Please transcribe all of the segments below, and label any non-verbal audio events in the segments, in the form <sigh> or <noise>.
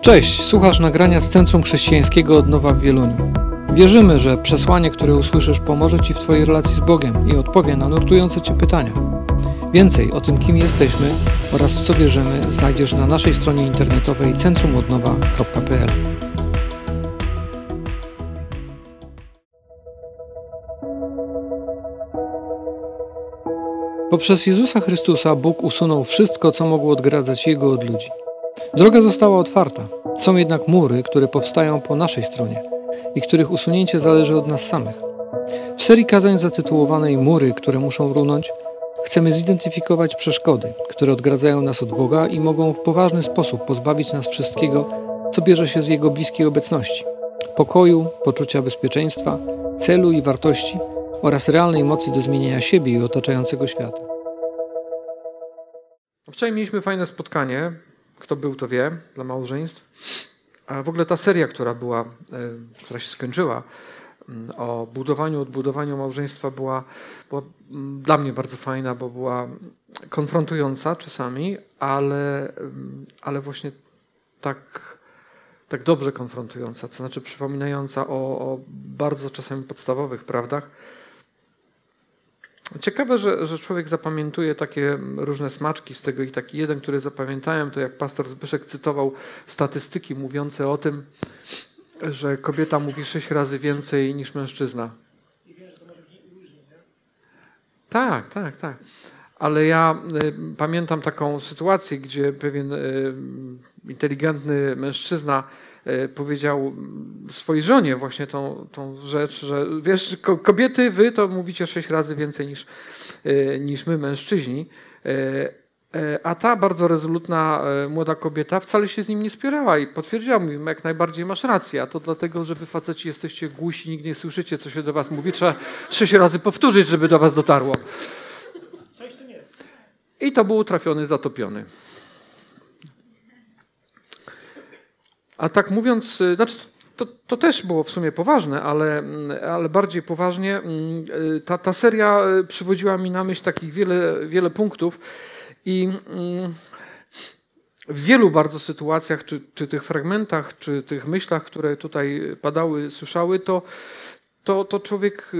Cześć, słuchasz nagrania z Centrum Chrześcijańskiego Odnowa w Wieluniu. Wierzymy, że przesłanie, które usłyszysz, pomoże Ci w Twojej relacji z Bogiem i odpowie na nurtujące Cię pytania. Więcej o tym, kim jesteśmy oraz w co wierzymy, znajdziesz na naszej stronie internetowej centrumodnowa.pl. Poprzez Jezusa Chrystusa Bóg usunął wszystko, co mogło odgradzać Jego od ludzi. Droga została otwarta. Są jednak mury, które powstają po naszej stronie i których usunięcie zależy od nas samych. W serii kazań zatytułowanej Mury, które muszą runąć, chcemy zidentyfikować przeszkody, które odgradzają nas od Boga i mogą w poważny sposób pozbawić nas wszystkiego, co bierze się z Jego bliskiej obecności pokoju, poczucia bezpieczeństwa, celu i wartości oraz realnej mocy do zmienienia siebie i otaczającego świata. Wczoraj mieliśmy fajne spotkanie kto był, to wie, dla małżeństw. A w ogóle ta seria, która była, e, która się skończyła, mm, o budowaniu, odbudowaniu małżeństwa była, była mm, dla mnie bardzo fajna, bo była konfrontująca czasami, ale, mm, ale właśnie tak, tak dobrze konfrontująca, to znaczy przypominająca o, o bardzo czasami podstawowych prawdach, Ciekawe, że, że człowiek zapamiętuje takie różne smaczki z tego i taki jeden, który zapamiętałem, to jak pastor Zbyszek cytował statystyki mówiące o tym, że kobieta mówi sześć razy więcej niż mężczyzna. Tak, tak, tak. Ale ja y, pamiętam taką sytuację, gdzie pewien y, inteligentny mężczyzna powiedział swojej żonie właśnie tą, tą rzecz, że wiesz, kobiety, wy to mówicie sześć razy więcej niż, e, niż my, mężczyźni. E, a ta bardzo rezolutna młoda kobieta wcale się z nim nie spierała i potwierdziła mu, jak najbardziej masz rację, a to dlatego, że wy faceci jesteście głusi, nigdy nie słyszycie, co się do was mówi, trzeba sześć razy powtórzyć, żeby do was dotarło. I to był trafiony, zatopiony. A tak mówiąc, y, znaczy to, to też było w sumie poważne, ale, mm, ale bardziej poważnie mm, y, ta, ta seria y, przywodziła mi na myśl takich wiele, wiele punktów i mm, w wielu bardzo sytuacjach, czy, czy tych fragmentach, czy tych myślach, które tutaj padały, słyszały, to, to, to człowiek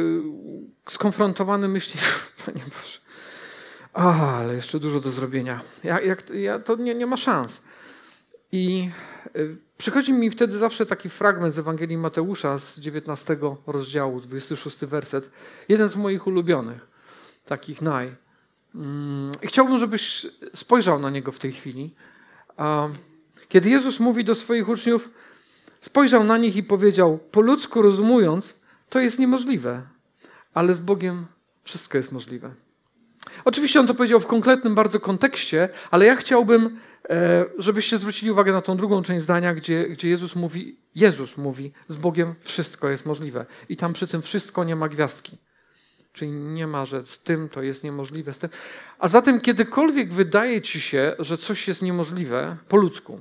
skonfrontowany myśli, <laughs> Panie Boże, a, ale jeszcze dużo do zrobienia. Ja, jak, ja, to nie, nie ma szans. I Przychodzi mi wtedy zawsze taki fragment z Ewangelii Mateusza z 19 rozdziału, 26 werset. Jeden z moich ulubionych, takich naj. Mm, I chciałbym, żebyś spojrzał na niego w tej chwili. Kiedy Jezus mówi do swoich uczniów, spojrzał na nich i powiedział: Po ludzku rozumując, to jest niemożliwe, ale z Bogiem wszystko jest możliwe. Oczywiście on to powiedział w konkretnym bardzo kontekście, ale ja chciałbym żebyście zwrócili uwagę na tą drugą część zdania, gdzie, gdzie Jezus mówi, Jezus mówi, z Bogiem wszystko jest możliwe. I tam przy tym wszystko nie ma gwiazdki. Czyli nie ma, że z tym to jest niemożliwe, z tym. A zatem kiedykolwiek wydaje ci się, że coś jest niemożliwe po ludzku,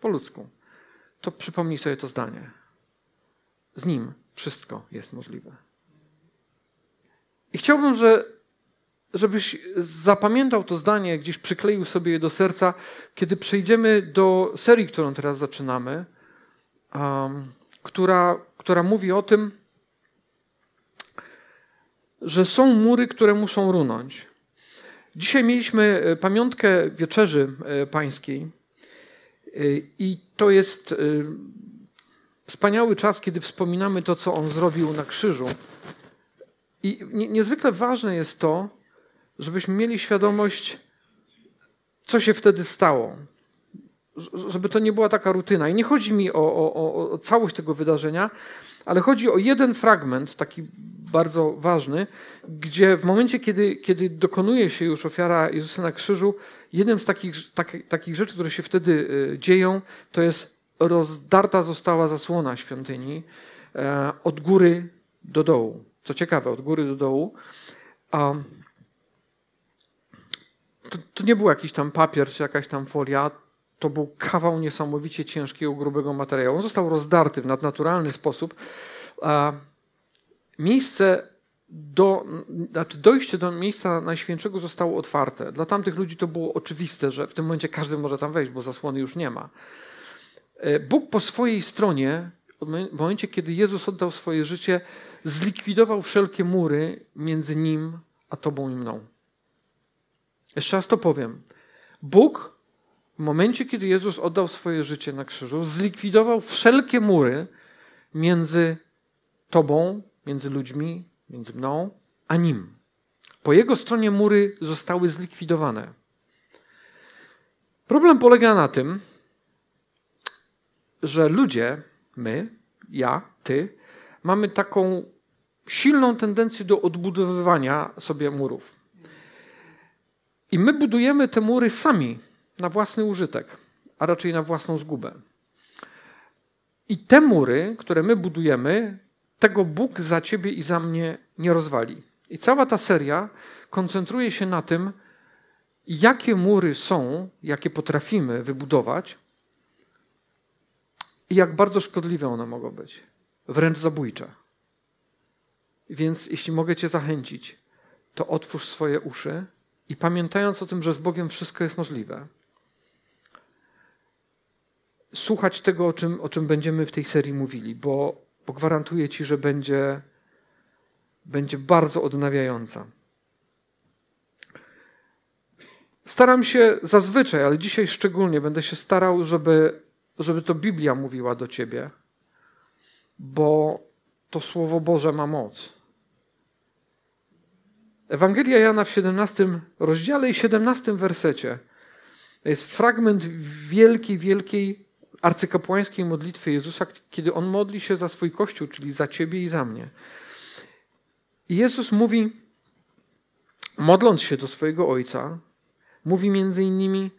po ludzku, to przypomnij sobie to zdanie. Z Nim wszystko jest możliwe. I chciałbym, że żebyś zapamiętał to zdanie, gdzieś przykleił sobie je do serca, kiedy przejdziemy do serii, którą teraz zaczynamy, um, która, która mówi o tym, że są mury, które muszą runąć. Dzisiaj mieliśmy e, pamiątkę wieczerzy e, pańskiej e, i to jest wspaniały czas, kiedy wspominamy to, co On zrobił na krzyżu. I niezwykle ważne jest to, żebyśmy mieli świadomość, co się wtedy stało. Żeby to nie była taka rutyna. I nie chodzi mi o, o, o całość tego wydarzenia, ale chodzi o jeden fragment, taki bardzo ważny, gdzie w momencie, kiedy, kiedy dokonuje się już ofiara Jezusa na krzyżu, jednym z takich, tak, takich rzeczy, które się wtedy y, dzieją, to jest rozdarta została zasłona świątyni e, od góry do dołu. Co ciekawe, od góry do dołu. To, to nie był jakiś tam papier czy jakaś tam folia, to był kawał niesamowicie ciężkiego, grubego materiału. On został rozdarty w nadnaturalny sposób. Miejsce do, znaczy dojście do miejsca Najświętszego zostało otwarte. Dla tamtych ludzi to było oczywiste, że w tym momencie każdy może tam wejść, bo zasłony już nie ma. E, Bóg po swojej stronie, w momencie, kiedy Jezus oddał swoje życie, zlikwidował wszelkie mury między Nim a Tobą i mną. Jeszcze raz to powiem. Bóg w momencie, kiedy Jezus oddał swoje życie na krzyżu, zlikwidował wszelkie mury między Tobą, między ludźmi, między mną, a Nim. Po Jego stronie mury zostały zlikwidowane. Problem polega na tym, że ludzie, my, ja, ty, mamy taką silną tendencję do odbudowywania sobie murów. I my budujemy te mury sami, na własny użytek, a raczej na własną zgubę. I te mury, które my budujemy, tego Bóg za ciebie i za mnie nie rozwali. I cała ta seria koncentruje się na tym, jakie mury są, jakie potrafimy wybudować i jak bardzo szkodliwe one mogą być, wręcz zabójcze. Więc jeśli mogę Cię zachęcić, to otwórz swoje uszy i pamiętając o tym, że z Bogiem wszystko jest możliwe, słuchać tego, o czym, o czym będziemy w tej serii mówili, bo, bo gwarantuję Ci, że będzie, będzie bardzo odnawiająca. Staram się zazwyczaj, ale dzisiaj szczególnie będę się starał, żeby, żeby to Biblia mówiła do ciebie, bo to Słowo Boże ma moc. Ewangelia Jana w 17 rozdziale i 17 wersecie jest fragment wielkiej, wielkiej arcykapłańskiej modlitwy Jezusa, kiedy On modli się za swój Kościół, czyli za ciebie i za mnie. I Jezus mówi, modląc się do swojego Ojca, mówi między innymi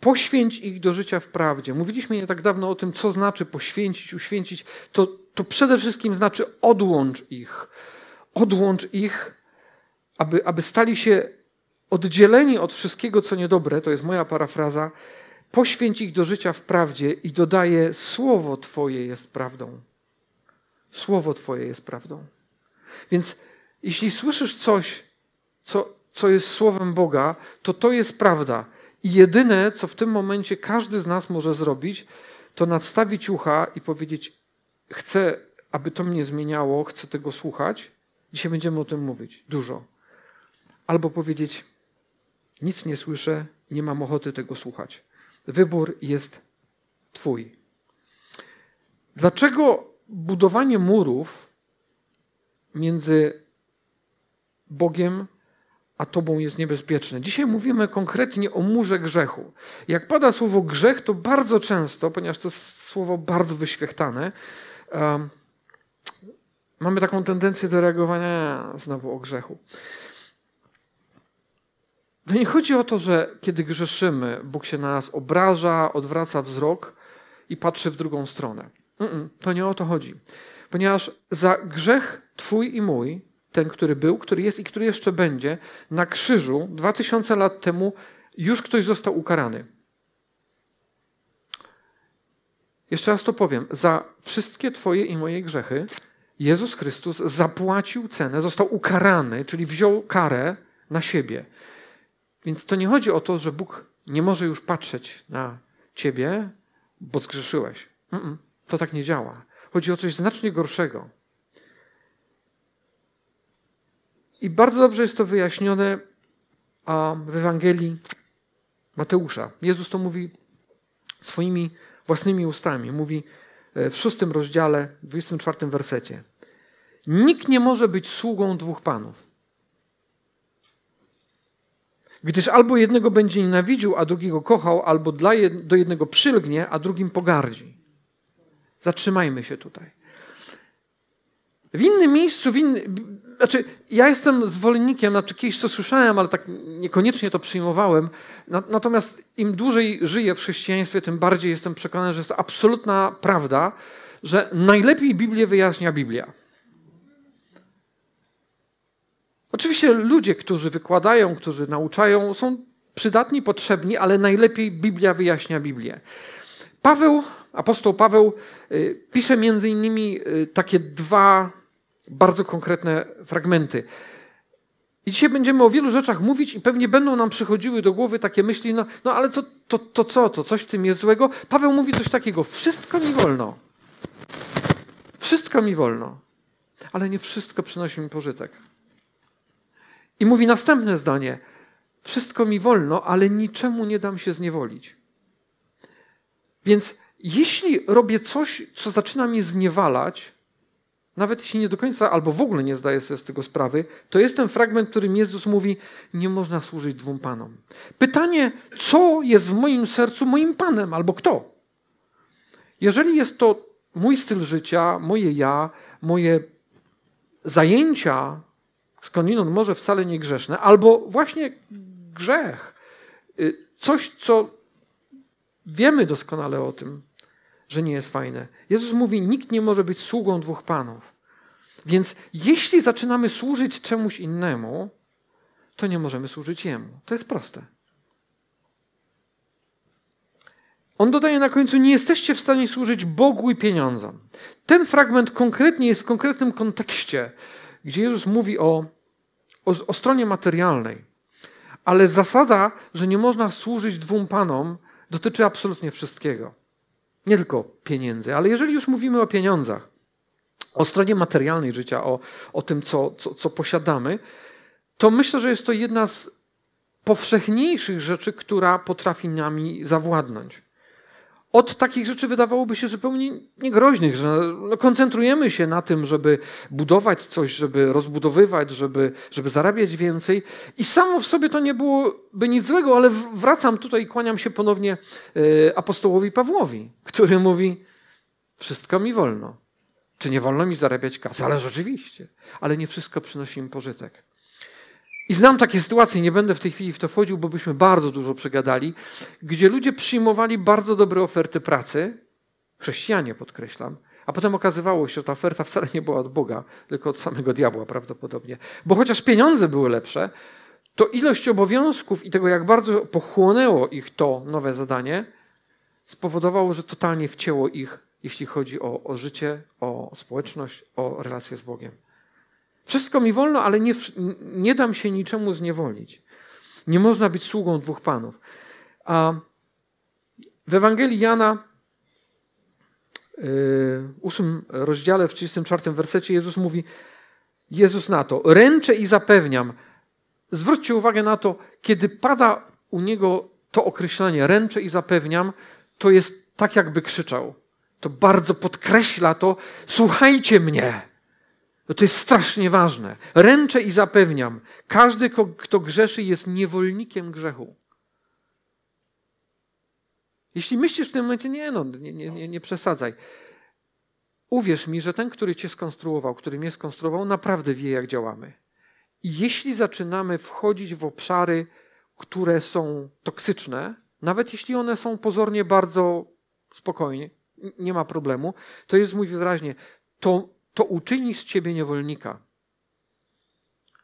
poświęć ich do życia w prawdzie. Mówiliśmy nie tak dawno o tym, co znaczy poświęcić, uświęcić. To, to przede wszystkim znaczy odłącz ich. Odłącz ich, aby, aby stali się oddzieleni od wszystkiego, co niedobre, to jest moja parafraza, poświęć ich do życia w prawdzie i dodaje, słowo Twoje jest prawdą. Słowo Twoje jest prawdą. Więc jeśli słyszysz coś, co co jest słowem Boga, to to jest prawda. I jedyne, co w tym momencie każdy z nas może zrobić, to nadstawić ucha i powiedzieć: Chcę, aby to mnie zmieniało, chcę tego słuchać. Dzisiaj będziemy o tym mówić dużo. Albo powiedzieć: Nic nie słyszę, nie mam ochoty tego słuchać. Wybór jest Twój. Dlaczego budowanie murów między Bogiem a tobą jest niebezpieczne. Dzisiaj mówimy konkretnie o murze grzechu. Jak pada słowo grzech, to bardzo często, ponieważ to jest słowo bardzo wyświechtane, um, mamy taką tendencję do reagowania znowu o grzechu. No nie chodzi o to, że kiedy grzeszymy, Bóg się na nas obraża, odwraca wzrok i patrzy w drugą stronę. Mm -mm, to nie o to chodzi. Ponieważ za grzech Twój i mój ten, który był, który jest i który jeszcze będzie, na krzyżu dwa tysiące lat temu już ktoś został ukarany. Jeszcze raz to powiem. Za wszystkie Twoje i moje grzechy Jezus Chrystus zapłacił cenę, został ukarany, czyli wziął karę na siebie. Więc to nie chodzi o to, że Bóg nie może już patrzeć na Ciebie, bo zgrzeszyłeś. Mm -mm, to tak nie działa. Chodzi o coś znacznie gorszego. I bardzo dobrze jest to wyjaśnione w Ewangelii Mateusza. Jezus to mówi swoimi własnymi ustami. Mówi e, w szóstym rozdziale, w 24 wersecie. Nikt nie może być sługą dwóch panów. Gdyż albo jednego będzie nienawidził, a drugiego kochał, albo dla jed do jednego przylgnie, a drugim pogardzi. Zatrzymajmy się tutaj. W innym miejscu, w inny, znaczy, ja jestem zwolennikiem, znaczy kiedyś to słyszałem, ale tak niekoniecznie to przyjmowałem. Natomiast im dłużej żyję w chrześcijaństwie, tym bardziej jestem przekonany, że jest to absolutna prawda, że najlepiej Biblię wyjaśnia Biblia. Oczywiście ludzie, którzy wykładają, którzy nauczają, są przydatni, potrzebni, ale najlepiej Biblia wyjaśnia Biblię. Paweł, apostoł Paweł y, pisze między innymi y, takie dwa bardzo konkretne fragmenty. I dzisiaj będziemy o wielu rzeczach mówić i pewnie będą nam przychodziły do głowy takie myśli, no, no ale to, to, to co, to coś w tym jest złego? Paweł mówi coś takiego, wszystko mi wolno. Wszystko mi wolno, ale nie wszystko przynosi mi pożytek. I mówi następne zdanie, wszystko mi wolno, ale niczemu nie dam się zniewolić. Więc jeśli robię coś, co zaczyna mnie zniewalać, nawet jeśli nie do końca albo w ogóle nie zdaję sobie z tego sprawy, to jest ten fragment, w którym Jezus mówi: Nie można służyć dwóm panom. Pytanie, co jest w moim sercu moim panem albo kto? Jeżeli jest to mój styl życia, moje ja, moje zajęcia, skądinąd może wcale nie grzeszne, albo właśnie grzech, y, coś, co wiemy doskonale o tym, że nie jest fajne. Jezus mówi: Nikt nie może być sługą dwóch panów. Więc jeśli zaczynamy służyć czemuś innemu, to nie możemy służyć Jemu. To jest proste. On dodaje na końcu: Nie jesteście w stanie służyć Bogu i pieniądzom. Ten fragment konkretnie jest w konkretnym kontekście, gdzie Jezus mówi o, o, o stronie materialnej. Ale zasada, że nie można służyć dwóm panom, dotyczy absolutnie wszystkiego. Nie tylko pieniędzy, ale jeżeli już mówimy o pieniądzach, o stronie materialnej życia, o, o tym, co, co, co posiadamy, to myślę, że jest to jedna z powszechniejszych rzeczy, która potrafi nami zawładnąć od takich rzeczy wydawałoby się zupełnie niegroźnych, że no koncentrujemy się na tym, żeby budować coś, żeby rozbudowywać, żeby, żeby zarabiać więcej. I samo w sobie to nie byłoby nic złego, ale wracam tutaj i kłaniam się ponownie e, apostołowi Pawłowi, który mówi: Wszystko mi wolno. Czy nie wolno mi zarabiać kasy? Ale rzeczywiście. Ale nie wszystko przynosi mi pożytek. I znam takie sytuacje, nie będę w tej chwili w to wchodził, bo byśmy bardzo dużo przegadali, gdzie ludzie przyjmowali bardzo dobre oferty pracy, chrześcijanie podkreślam, a potem okazywało się, że ta oferta wcale nie była od Boga, tylko od samego diabła prawdopodobnie. Bo chociaż pieniądze były lepsze, to ilość obowiązków i tego, jak bardzo pochłonęło ich to nowe zadanie, spowodowało, że totalnie wcięło ich, jeśli chodzi o, o życie, o społeczność, o relacje z Bogiem. Wszystko mi wolno, ale nie, nie dam się niczemu zniewolić. Nie można być sługą dwóch panów. A w Ewangelii Jana, w ósmym rozdziale, w 34 wersecie, Jezus mówi, Jezus na to, ręczę i zapewniam. Zwróćcie uwagę na to, kiedy pada u niego to określenie, ręczę i zapewniam, to jest tak, jakby krzyczał. To bardzo podkreśla to, słuchajcie mnie. No to jest strasznie ważne. Ręczę i zapewniam, każdy, kto grzeszy, jest niewolnikiem grzechu. Jeśli myślisz w tym momencie, nie, no, nie, nie, nie przesadzaj. Uwierz mi, że ten, który cię skonstruował, który mnie skonstruował, naprawdę wie, jak działamy. I jeśli zaczynamy wchodzić w obszary, które są toksyczne, nawet jeśli one są pozornie bardzo spokojnie, nie ma problemu, to jest, mówi wyraźnie, to to uczyni z ciebie niewolnika.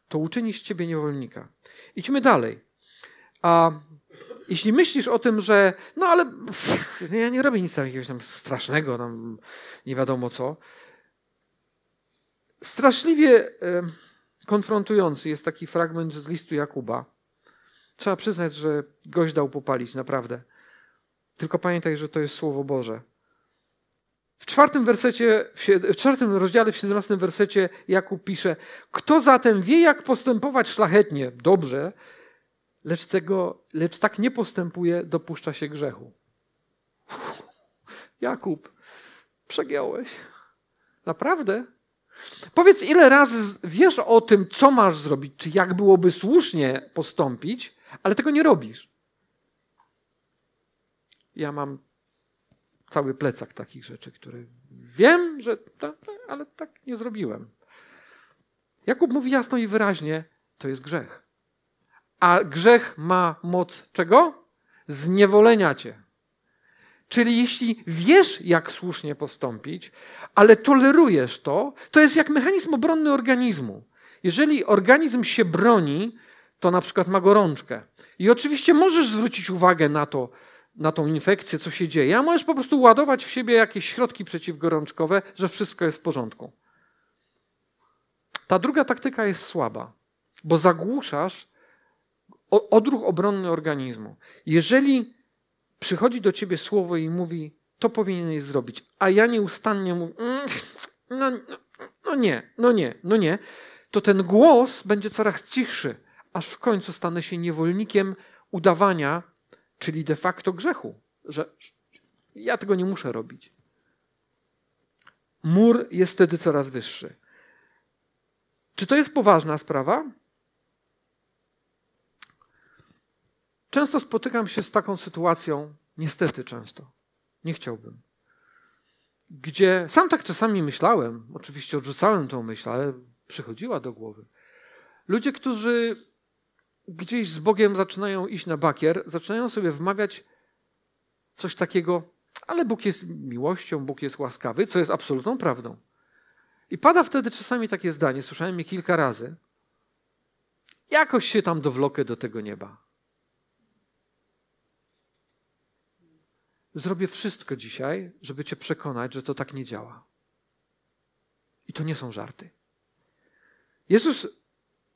To uczyni z ciebie niewolnika. Idźmy dalej. A jeśli myślisz o tym, że no ale pff, ja nie robię nic tam jakiegoś tam strasznego, tam nie wiadomo co. Straszliwie konfrontujący jest taki fragment z listu Jakuba. Trzeba przyznać, że gość dał popalić, naprawdę. Tylko pamiętaj, że to jest Słowo Boże. W czwartym wersecie, w czwartym rozdziale, w siedemnastym wersecie Jakub pisze, kto zatem wie, jak postępować szlachetnie, dobrze, lecz, tego, lecz tak nie postępuje, dopuszcza się grzechu. <laughs> Jakub, przegiąłeś. Naprawdę? Powiedz, ile razy wiesz o tym, co masz zrobić, czy jak byłoby słusznie postąpić, ale tego nie robisz. Ja mam cały plecak takich rzeczy, które wiem, że ale tak nie zrobiłem. Jakub mówi jasno i wyraźnie, to jest grzech. A grzech ma moc czego? Zniewolenia cię. Czyli jeśli wiesz, jak słusznie postąpić, ale tolerujesz to, to jest jak mechanizm obronny organizmu. Jeżeli organizm się broni, to na przykład ma gorączkę. I oczywiście możesz zwrócić uwagę na to, na tą infekcję, co się dzieje, a możesz po prostu ładować w siebie jakieś środki przeciwgorączkowe, że wszystko jest w porządku. Ta druga taktyka jest słaba. bo zagłuszasz odruch obronny organizmu. Jeżeli przychodzi do ciebie słowo i mówi, to powinieneś zrobić, a ja nieustannie mówię, mm, no, no nie, no nie, no nie, to ten głos będzie coraz cichszy, aż w końcu stanę się niewolnikiem udawania, czyli de facto grzechu, że ja tego nie muszę robić. Mur jest wtedy coraz wyższy. Czy to jest poważna sprawa? Często spotykam się z taką sytuacją, niestety często, nie chciałbym, gdzie sam tak czasami myślałem, oczywiście odrzucałem tą myśl, ale przychodziła do głowy. Ludzie, którzy gdzieś z Bogiem zaczynają iść na bakier, zaczynają sobie wmawiać coś takiego, ale Bóg jest miłością, Bóg jest łaskawy, co jest absolutną prawdą. I pada wtedy czasami takie zdanie, słyszałem je kilka razy. Jakoś się tam dowlokę do tego nieba. Zrobię wszystko dzisiaj, żeby cię przekonać, że to tak nie działa. I to nie są żarty. Jezus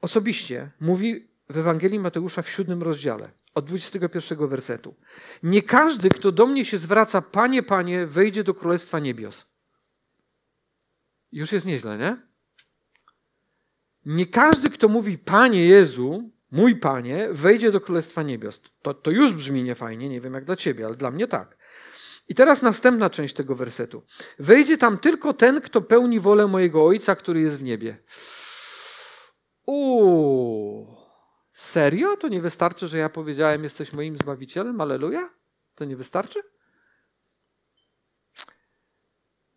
osobiście mówi w Ewangelii Mateusza w siódmym rozdziale, od 21 wersetu. Nie każdy, kto do mnie się zwraca, Panie, Panie, wejdzie do Królestwa Niebios. Już jest nieźle, nie? Nie każdy, kto mówi Panie Jezu, mój Panie, wejdzie do Królestwa Niebios. To, to już brzmi niefajnie, nie wiem jak dla ciebie, ale dla mnie tak. I teraz następna część tego wersetu. Wejdzie tam tylko ten, kto pełni wolę mojego Ojca, który jest w niebie. Uuu, serio? To nie wystarczy, że ja powiedziałem, jesteś moim Zbawicielem? Aleluja? To nie wystarczy?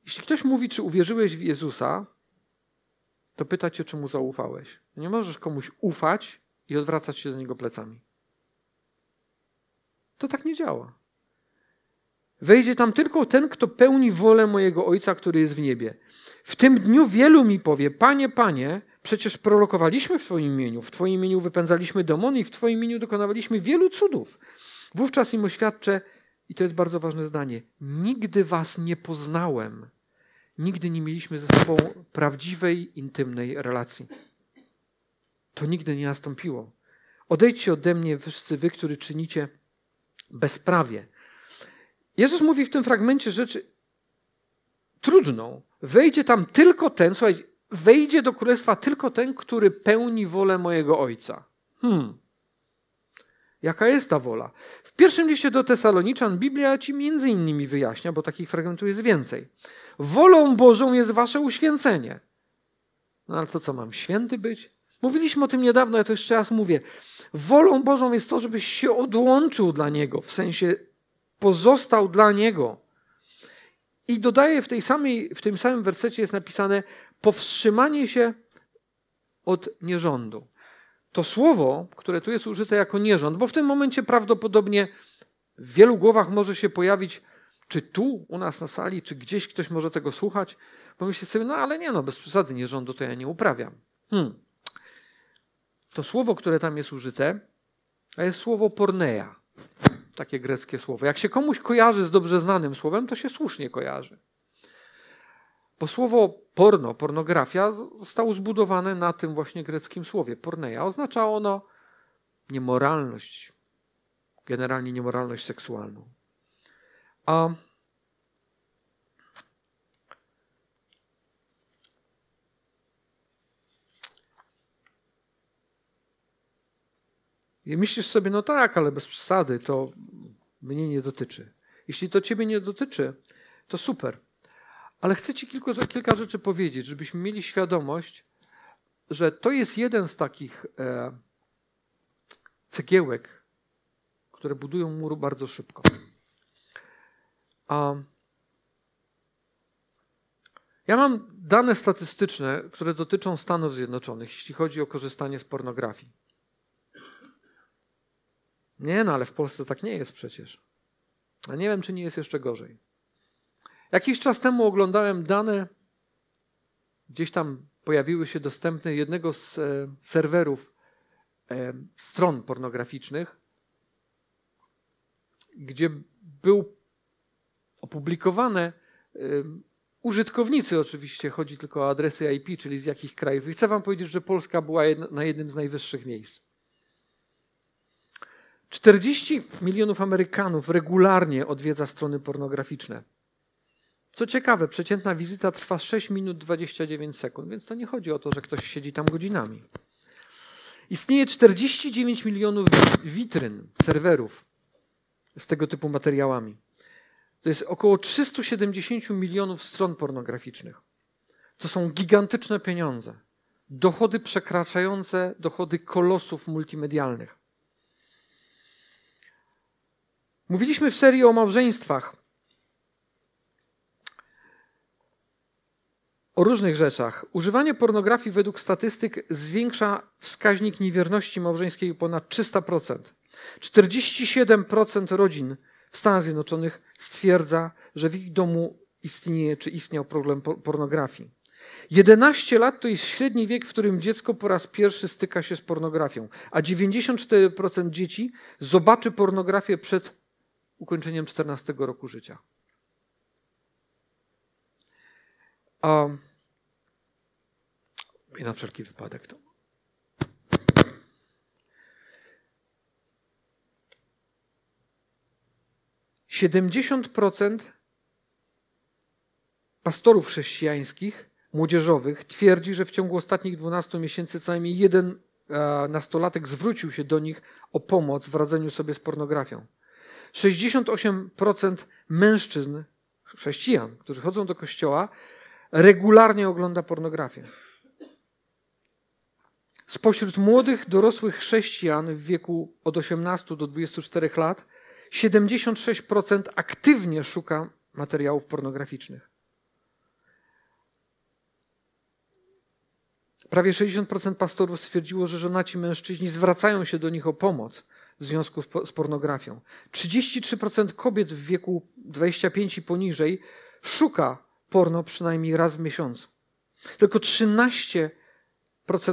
Jeśli ktoś mówi, czy uwierzyłeś w Jezusa, to pyta cię, czy mu zaufałeś. Nie możesz komuś ufać i odwracać się do niego plecami. To tak nie działa. Wejdzie tam tylko ten, kto pełni wolę mojego Ojca, który jest w niebie. W tym dniu wielu mi powie, Panie, Panie, przecież prorokowaliśmy w Twoim imieniu, w Twoim imieniu wypędzaliśmy demony i w Twoim imieniu dokonywaliśmy wielu cudów. Wówczas im oświadczę, i to jest bardzo ważne zdanie, nigdy Was nie poznałem. Nigdy nie mieliśmy ze sobą prawdziwej, intymnej relacji. To nigdy nie nastąpiło. Odejdźcie ode mnie, wszyscy wy, którzy czynicie bezprawie. Jezus mówi w tym fragmencie rzeczy trudną. Wejdzie tam tylko ten, słuchajcie, wejdzie do królestwa tylko ten, który pełni wolę mojego Ojca. Hmm. Jaka jest ta wola? W pierwszym liście do Tesaloniczan Biblia ci między innymi wyjaśnia, bo takich fragmentów jest więcej. Wolą Bożą jest wasze uświęcenie. No ale to co, mam święty być? Mówiliśmy o tym niedawno, ja to jeszcze raz mówię. Wolą Bożą jest to, żebyś się odłączył dla Niego, w sensie pozostał dla Niego. I dodaje w, tej samej, w tym samym wersecie jest napisane powstrzymanie się od nierządu. To słowo, które tu jest użyte jako nierząd, bo w tym momencie prawdopodobnie w wielu głowach może się pojawić, czy tu u nas na sali, czy gdzieś ktoś może tego słuchać, pomyśli sobie, no ale nie no, bez przesady nierządu to ja nie uprawiam. Hmm. To słowo, które tam jest użyte, to jest słowo porneia takie greckie słowo. Jak się komuś kojarzy z dobrze znanym słowem, to się słusznie kojarzy. Bo słowo porno, pornografia zostało zbudowane na tym właśnie greckim słowie. Porneia oznacza ono niemoralność, generalnie niemoralność seksualną. A I myślisz sobie, no tak, ale bez przesady, to mnie nie dotyczy. Jeśli to ciebie nie dotyczy, to super. Ale chcę ci kilka, kilka rzeczy powiedzieć, żebyśmy mieli świadomość, że to jest jeden z takich e, cegiełek, które budują mur bardzo szybko. A ja mam dane statystyczne, które dotyczą Stanów Zjednoczonych, jeśli chodzi o korzystanie z pornografii. Nie, no ale w Polsce tak nie jest przecież. A nie wiem, czy nie jest jeszcze gorzej. Jakiś czas temu oglądałem dane, gdzieś tam pojawiły się dostępne jednego z e, serwerów e, stron pornograficznych, gdzie był opublikowane e, użytkownicy oczywiście, chodzi tylko o adresy IP, czyli z jakich krajów. I chcę wam powiedzieć, że Polska była na jednym z najwyższych miejsc. 40 milionów Amerykanów regularnie odwiedza strony pornograficzne. Co ciekawe, przeciętna wizyta trwa 6 minut 29 sekund, więc to nie chodzi o to, że ktoś siedzi tam godzinami. Istnieje 49 milionów witryn, serwerów z tego typu materiałami. To jest około 370 milionów stron pornograficznych. To są gigantyczne pieniądze. Dochody przekraczające dochody kolosów multimedialnych. Mówiliśmy w serii o małżeństwach. O różnych rzeczach. Używanie pornografii według statystyk zwiększa wskaźnik niewierności małżeńskiej o ponad 300%. 47% rodzin w Stanach Zjednoczonych stwierdza, że w ich domu istnieje czy istniał problem pornografii. 11 lat to jest średni wiek, w którym dziecko po raz pierwszy styka się z pornografią, a 94% dzieci zobaczy pornografię przed ukończeniem 14 roku życia. A, I na wszelki wypadek to. Siedemdziesiąt procent pastorów chrześcijańskich, młodzieżowych, twierdzi, że w ciągu ostatnich 12 miesięcy co najmniej jeden nastolatek zwrócił się do nich o pomoc w radzeniu sobie z pornografią. 68% mężczyzn, chrześcijan, którzy chodzą do kościoła, regularnie ogląda pornografię. Spośród młodych, dorosłych chrześcijan w wieku od 18 do 24 lat 76% aktywnie szuka materiałów pornograficznych. Prawie 60% pastorów stwierdziło, że żonaci mężczyźni zwracają się do nich o pomoc w związku z pornografią. 33% kobiet w wieku 25 i poniżej szuka porno przynajmniej raz w miesiącu. Tylko 13%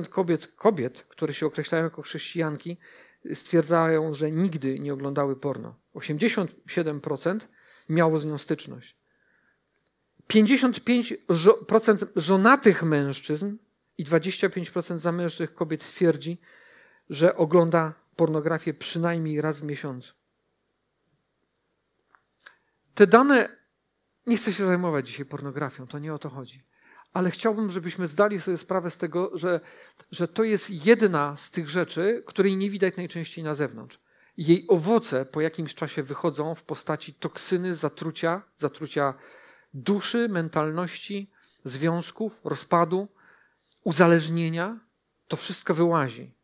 kobiet, kobiet, które się określają jako chrześcijanki, stwierdzają, że nigdy nie oglądały porno. 87% miało z nią styczność. 55% żonatych mężczyzn i 25% zamężnych kobiet twierdzi, że ogląda pornografię przynajmniej raz w miesiącu. Te dane, nie chcę się zajmować dzisiaj pornografią, to nie o to chodzi. Ale chciałbym, żebyśmy zdali sobie sprawę z tego, że, że to jest jedna z tych rzeczy, której nie widać najczęściej na zewnątrz. Jej owoce po jakimś czasie wychodzą w postaci toksyny, zatrucia, zatrucia duszy, mentalności, związków, rozpadu, uzależnienia. To wszystko wyłazi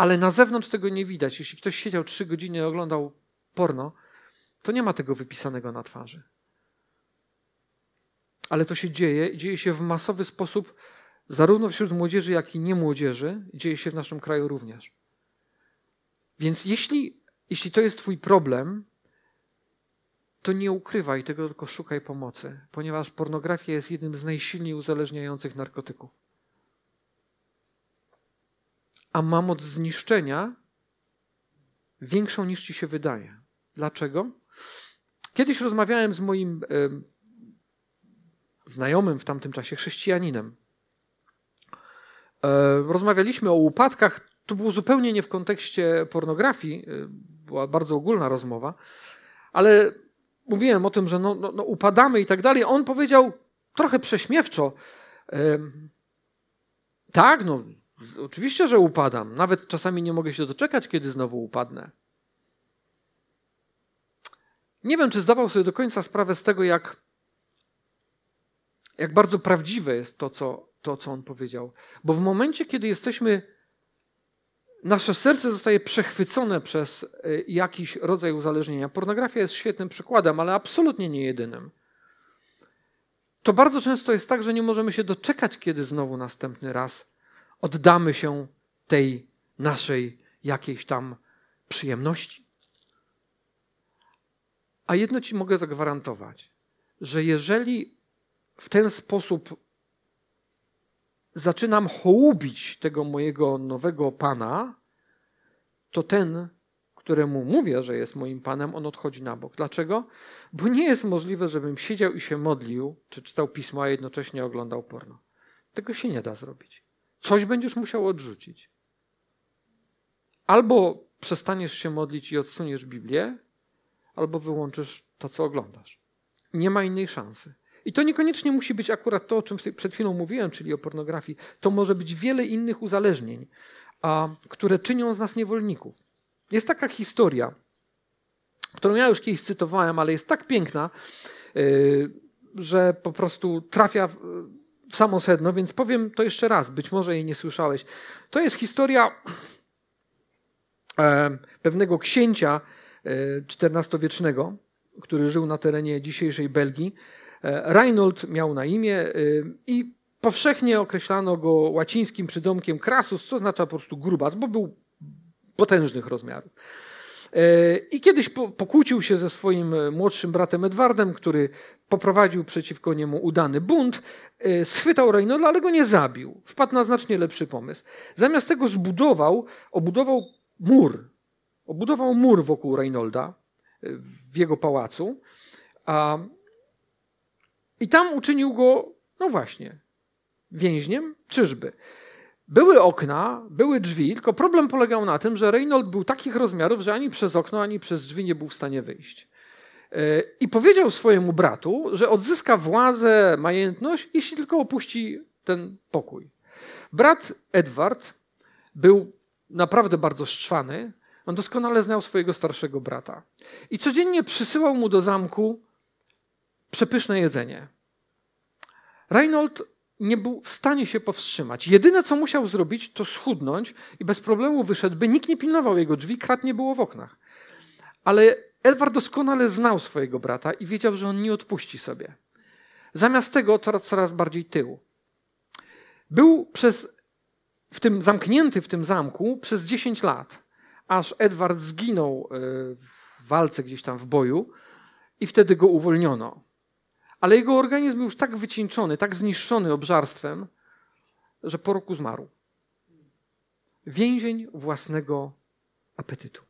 ale na zewnątrz tego nie widać. Jeśli ktoś siedział trzy godziny i oglądał porno, to nie ma tego wypisanego na twarzy. Ale to się dzieje i dzieje się w masowy sposób, zarówno wśród młodzieży, jak i nie młodzieży, dzieje się w naszym kraju również. Więc jeśli, jeśli to jest Twój problem, to nie ukrywaj tego, tylko szukaj pomocy, ponieważ pornografia jest jednym z najsilniej uzależniających narkotyków a ma moc zniszczenia większą niż ci się wydaje. Dlaczego? Kiedyś rozmawiałem z moim znajomym w tamtym czasie, chrześcijaninem. E, rozmawialiśmy o upadkach. To było zupełnie nie w kontekście pornografii, e, była bardzo ogólna rozmowa, ale mówiłem o tym, że no, no, no upadamy i tak dalej. On powiedział trochę prześmiewczo: Tak, no Oczywiście, że upadam. Nawet czasami nie mogę się doczekać, kiedy znowu upadnę. Nie wiem, czy zdawał sobie do końca sprawę z tego, jak, jak bardzo prawdziwe jest to co, to, co on powiedział. Bo w momencie, kiedy jesteśmy, nasze serce zostaje przechwycone przez e, jakiś rodzaj uzależnienia. Pornografia jest świetnym przykładem, ale absolutnie nie jedynym. To bardzo często jest tak, że nie możemy się doczekać, kiedy znowu następny raz oddamy się tej naszej jakiejś tam przyjemności. A jedno ci mogę zagwarantować, że jeżeli w ten sposób zaczynam hołubić tego mojego nowego pana, to ten, któremu mówię, że jest moim Panem, on odchodzi na bok. Dlaczego? Bo nie jest możliwe, żebym siedział i się modlił, czy czytał pismo, a jednocześnie oglądał porno. Tego się nie da zrobić. Coś będziesz musiał odrzucić. Albo przestaniesz się modlić i odsuniesz Biblię, albo wyłączysz to, co oglądasz. Nie ma innej szansy. I to niekoniecznie musi być akurat to, o czym przed chwilą mówiłem, czyli o pornografii. To może być wiele innych uzależnień, a, które czynią z nas niewolników. Jest taka historia, którą ja już kiedyś cytowałem, ale jest tak piękna, yy, że po prostu trafia samo sedno, więc powiem to jeszcze raz, być może jej nie słyszałeś. To jest historia e, pewnego księcia XIV-wiecznego, e, który żył na terenie dzisiejszej Belgii. E, Reinhold miał na imię i powszechnie określano go łacińskim przydomkiem Krasus, co oznacza po prostu grubas, bo był potężnych rozmiarów. I kiedyś pokłócił się ze swoim młodszym bratem Edwardem, który poprowadził przeciwko niemu udany bunt, schwytał Reynolda, ale go nie zabił. Wpadł na znacznie lepszy pomysł. Zamiast tego zbudował, obudował mur. Obudował mur wokół Reynolda w jego pałacu. A, I tam uczynił go, no właśnie, więźniem czyżby. Były okna, były drzwi, tylko problem polegał na tym, że Reynold był takich rozmiarów, że ani przez okno, ani przez drzwi nie był w stanie wyjść. E, I powiedział swojemu bratu, że odzyska władzę, majętność, jeśli tylko opuści ten pokój. Brat Edward był naprawdę bardzo szczwany. On doskonale znał swojego starszego brata. I codziennie przysyłał mu do zamku przepyszne jedzenie. Reinhold nie był w stanie się powstrzymać. Jedyne, co musiał zrobić, to schudnąć i bez problemu wyszedłby. Nikt nie pilnował jego drzwi, krat nie było w oknach. Ale Edward doskonale znał swojego brata i wiedział, że on nie odpuści sobie. Zamiast tego coraz, coraz bardziej tyłu. Był przez, w tym zamknięty w tym zamku przez 10 lat, aż Edward zginął e, w walce gdzieś tam w boju i wtedy go uwolniono. Ale jego organizm był już tak wycieńczony, tak zniszczony obżarstwem, że po roku zmarł. Więzień własnego apetytu.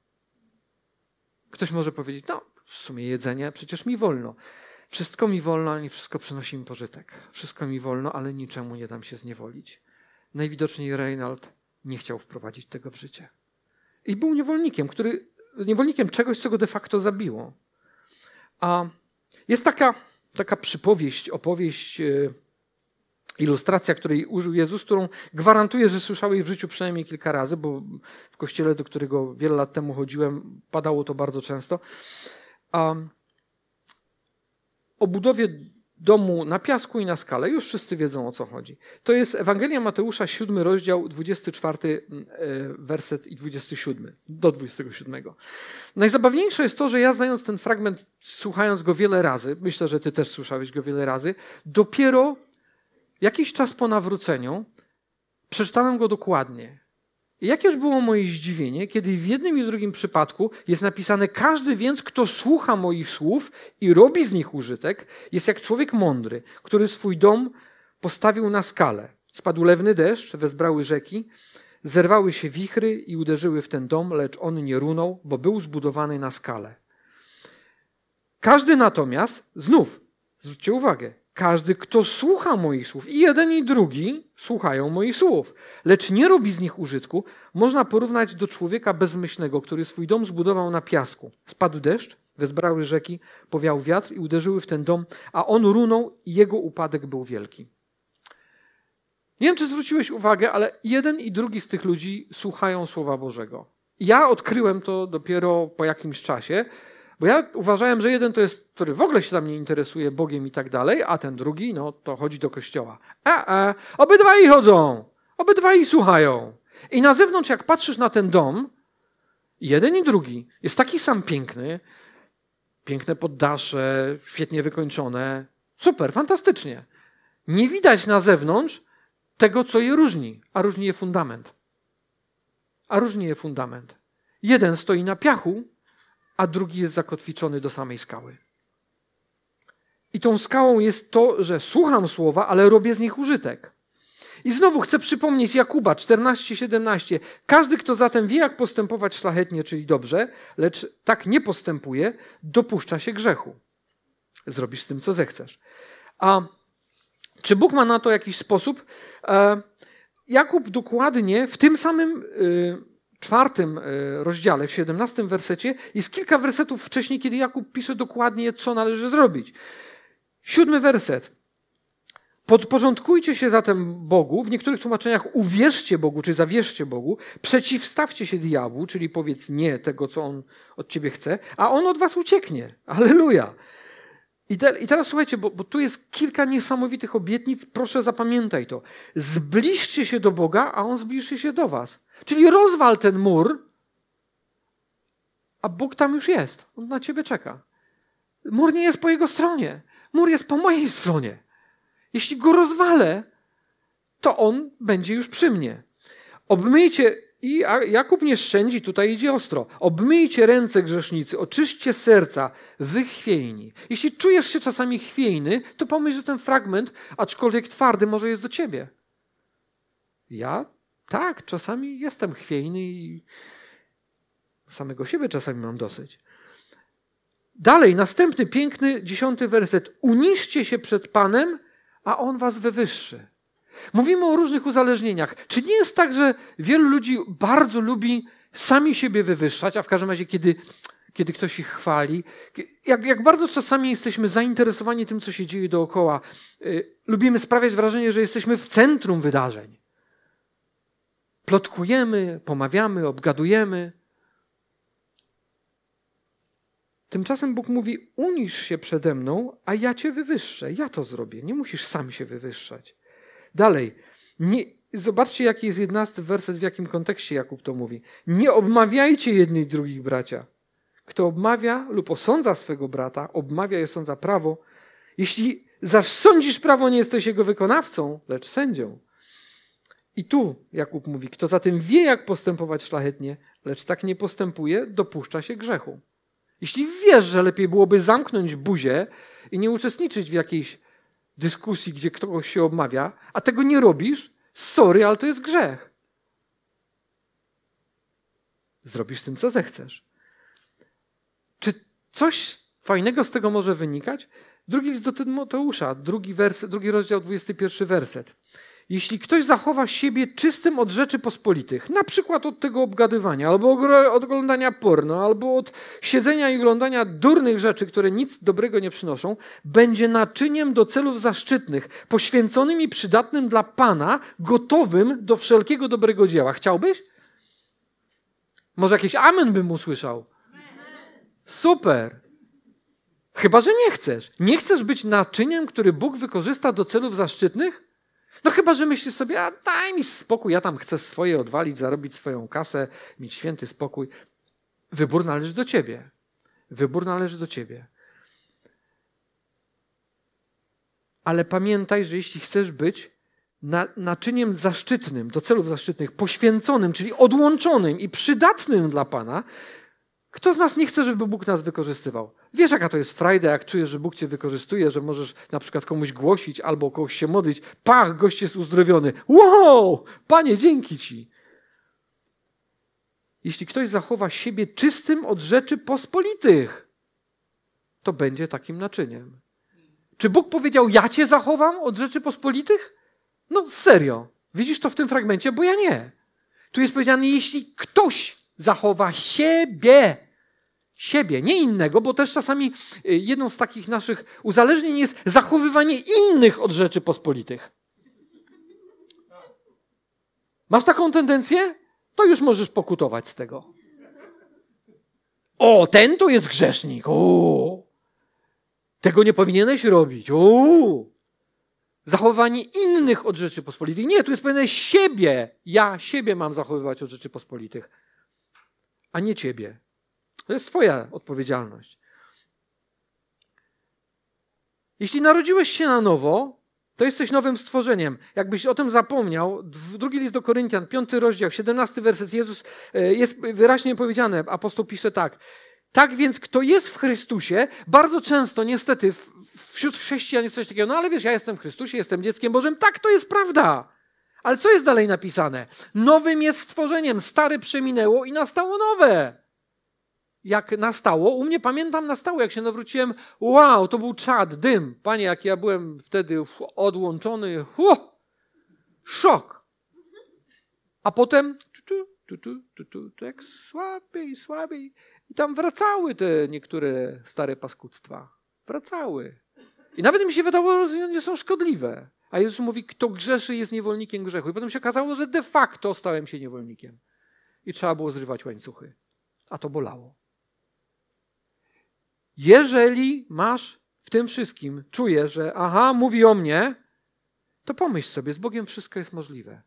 Ktoś może powiedzieć, no w sumie jedzenie przecież mi wolno. Wszystko mi wolno, ale nie wszystko przynosi mi pożytek. Wszystko mi wolno, ale niczemu nie dam się zniewolić. Najwidoczniej Reinald nie chciał wprowadzić tego w życie. I był niewolnikiem, który, niewolnikiem czegoś, co go de facto zabiło. A jest taka taka przypowieść, opowieść, e, ilustracja, której użył Jezus, którą gwarantuję, że słyszałeś w życiu przynajmniej kilka razy, bo w kościele, do którego wiele lat temu chodziłem, padało to bardzo często. A o budowie domu na piasku i na skale. Już wszyscy wiedzą o co chodzi. To jest Ewangelia Mateusza, 7 rozdział, 24 mm, e, werset i 27 do 27. Najzabawniejsze jest to, że ja znając ten fragment, słuchając go wiele razy, myślę, że ty też słyszałeś go wiele razy, dopiero jakiś czas po nawróceniu przeczytałem go dokładnie. Jakież było moje zdziwienie, kiedy w jednym i drugim przypadku jest napisane: Każdy więc, kto słucha moich słów i robi z nich użytek, jest jak człowiek mądry, który swój dom postawił na skalę. Spadł lewny deszcz, wezbrały rzeki, zerwały się wichry i uderzyły w ten dom, lecz on nie runął, bo był zbudowany na skalę. Każdy natomiast, znów, zwróćcie uwagę, każdy, kto słucha moich słów, i jeden i drugi słuchają moich słów, lecz nie robi z nich użytku, można porównać do człowieka bezmyślnego, który swój dom zbudował na piasku. Spadł deszcz, wezbrały rzeki, powiał wiatr i uderzyły w ten dom, a on runął i jego upadek był wielki. Nie wiem, czy zwróciłeś uwagę, ale jeden i drugi z tych ludzi słuchają Słowa Bożego. Ja odkryłem to dopiero po jakimś czasie, bo ja uważałem, że jeden to jest, który w ogóle się tam nie interesuje Bogiem i tak dalej, a ten drugi, no to chodzi do kościoła. A, a, obydwaj chodzą, obydwaj słuchają. I na zewnątrz, jak patrzysz na ten dom, jeden i drugi jest taki sam piękny, piękne poddasze, świetnie wykończone, super, fantastycznie. Nie widać na zewnątrz tego, co je różni, a różni je fundament. A różni je fundament. Jeden stoi na piachu, a drugi jest zakotwiczony do samej skały. I tą skałą jest to, że słucham słowa, ale robię z nich użytek. I znowu chcę przypomnieć Jakuba 14-17. Każdy, kto zatem wie, jak postępować szlachetnie, czyli dobrze, lecz tak nie postępuje, dopuszcza się grzechu. Zrobisz z tym, co zechcesz. A czy Bóg ma na to jakiś sposób? E, Jakub dokładnie w tym samym y, czwartym y, rozdziale, w 17 wersecie, jest kilka wersetów wcześniej, kiedy Jakub pisze dokładnie, co należy zrobić. Siódmy werset. Podporządkujcie się zatem Bogu, w niektórych tłumaczeniach uwierzcie Bogu, czy zawierzcie Bogu, przeciwstawcie się diabłu, czyli powiedz nie tego, co on od ciebie chce, a on od was ucieknie. Aleluja. I, te, I, teraz słuchajcie, bo, bo, tu jest kilka niesamowitych obietnic, proszę zapamiętaj to. Zbliżcie się do Boga, a On zbliży się do Was. Czyli rozwal ten mur, a Bóg tam już jest. On na Ciebie czeka. Mur nie jest po Jego stronie. Mur jest po mojej stronie. Jeśli go rozwalę, to On będzie już przy mnie. Obmyjcie i Jakub nie szczędzi, tutaj idzie ostro. Obmyjcie ręce grzesznicy, oczyśćcie serca, wy chwiejni. Jeśli czujesz się czasami chwiejny, to pomyśl, że ten fragment, aczkolwiek twardy, może jest do ciebie. Ja tak, czasami jestem chwiejny i samego siebie czasami mam dosyć. Dalej, następny piękny, dziesiąty werset. Uniszcie się przed Panem, a On was wywyższy. Mówimy o różnych uzależnieniach. Czy nie jest tak, że wielu ludzi bardzo lubi sami siebie wywyższać, a w każdym razie, kiedy, kiedy ktoś ich chwali, jak, jak bardzo czasami jesteśmy zainteresowani tym, co się dzieje dookoła, yy, lubimy sprawiać wrażenie, że jesteśmy w centrum wydarzeń. Plotkujemy, pomawiamy, obgadujemy. Tymczasem Bóg mówi: Unisz się przede mną, a ja cię wywyższę. Ja to zrobię. Nie musisz sam się wywyższać. Dalej. Nie, zobaczcie, jaki jest jedenasty werset, w jakim kontekście Jakub to mówi. Nie obmawiajcie jednych drugich bracia. Kto obmawia lub osądza swego brata, obmawia i osądza prawo. Jeśli zaś sądzisz prawo, nie jesteś jego wykonawcą, lecz sędzią. I tu Jakub mówi, kto zatem wie, jak postępować szlachetnie, lecz tak nie postępuje, dopuszcza się grzechu. Jeśli wiesz, że lepiej byłoby zamknąć buzię i nie uczestniczyć w jakiejś dyskusji, gdzie ktoś się obmawia, a tego nie robisz, sorry, ale to jest grzech. Zrobisz tym, co zechcesz. Czy coś fajnego z tego może wynikać? Drugi list do Tymoteusza, drugi, werset, drugi rozdział, 21 werset. Jeśli ktoś zachowa siebie czystym od rzeczy pospolitych, na przykład od tego obgadywania, albo od oglądania porno, albo od siedzenia i oglądania durnych rzeczy, które nic dobrego nie przynoszą, będzie naczyniem do celów zaszczytnych, poświęconym i przydatnym dla Pana, gotowym do wszelkiego dobrego dzieła. Chciałbyś? Może jakiś amen bym usłyszał. Super. Chyba, że nie chcesz. Nie chcesz być naczyniem, który Bóg wykorzysta do celów zaszczytnych? No chyba, że myślisz sobie, a daj mi spokój, ja tam chcę swoje odwalić, zarobić swoją kasę, mieć święty spokój. Wybór należy do ciebie. Wybór należy do ciebie. Ale pamiętaj, że jeśli chcesz być na, naczyniem zaszczytnym, do celów zaszczytnych, poświęconym, czyli odłączonym i przydatnym dla Pana, kto z nas nie chce, żeby Bóg nas wykorzystywał? Wiesz, jaka to jest frajda, jak czujesz, że Bóg cię wykorzystuje, że możesz na przykład komuś głosić albo kogoś się modlić. Pach, gość jest uzdrowiony. Wow! Panie, dzięki ci. Jeśli ktoś zachowa siebie czystym od rzeczy pospolitych, to będzie takim naczyniem. Czy Bóg powiedział, ja cię zachowam od rzeczy pospolitych? No serio. Widzisz to w tym fragmencie, bo ja nie. Tu jest powiedziane, jeśli ktoś zachowa siebie. Siebie, nie innego, bo też czasami y, jedną z takich naszych uzależnień jest zachowywanie innych od rzeczy pospolitych. Masz taką tendencję? To już możesz pokutować z tego. O, ten to jest grzesznik. O, tego nie powinieneś robić. O, zachowanie innych od rzeczy pospolitych. Nie, tu jest powiedziane siebie. Ja siebie mam zachowywać od rzeczy pospolitych a nie ciebie. To jest Twoja odpowiedzialność. Jeśli narodziłeś się na nowo, to jesteś nowym stworzeniem. Jakbyś o tym zapomniał, drugi list do Koryntian, piąty rozdział, siedemnasty werset, Jezus e, jest wyraźnie powiedziane, apostoł pisze tak. Tak więc, kto jest w Chrystusie, bardzo często niestety wśród chrześcijan jest coś takiego, no ale wiesz, ja jestem w Chrystusie, jestem dzieckiem Bożym. Tak, to jest prawda. Ale co jest dalej napisane? Nowym jest stworzeniem, stare przeminęło i nastało nowe. Jak nastało, u mnie pamiętam nastało, jak się nawróciłem, wow, to był czad, dym. Panie, jak ja byłem wtedy odłączony, hu, szok. A potem tu, tu, tu, tu, tu, tak słabiej, słabiej. I tam wracały te niektóre stare paskudztwa. Wracały. I nawet mi się wydawało, że nie są szkodliwe. A Jezus mówi, kto grzeszy, jest niewolnikiem grzechu. I potem się okazało, że de facto stałem się niewolnikiem. I trzeba było zrywać łańcuchy. A to bolało. Jeżeli masz w tym wszystkim, czujesz, że aha, mówi o mnie, to pomyśl sobie, z Bogiem wszystko jest możliwe.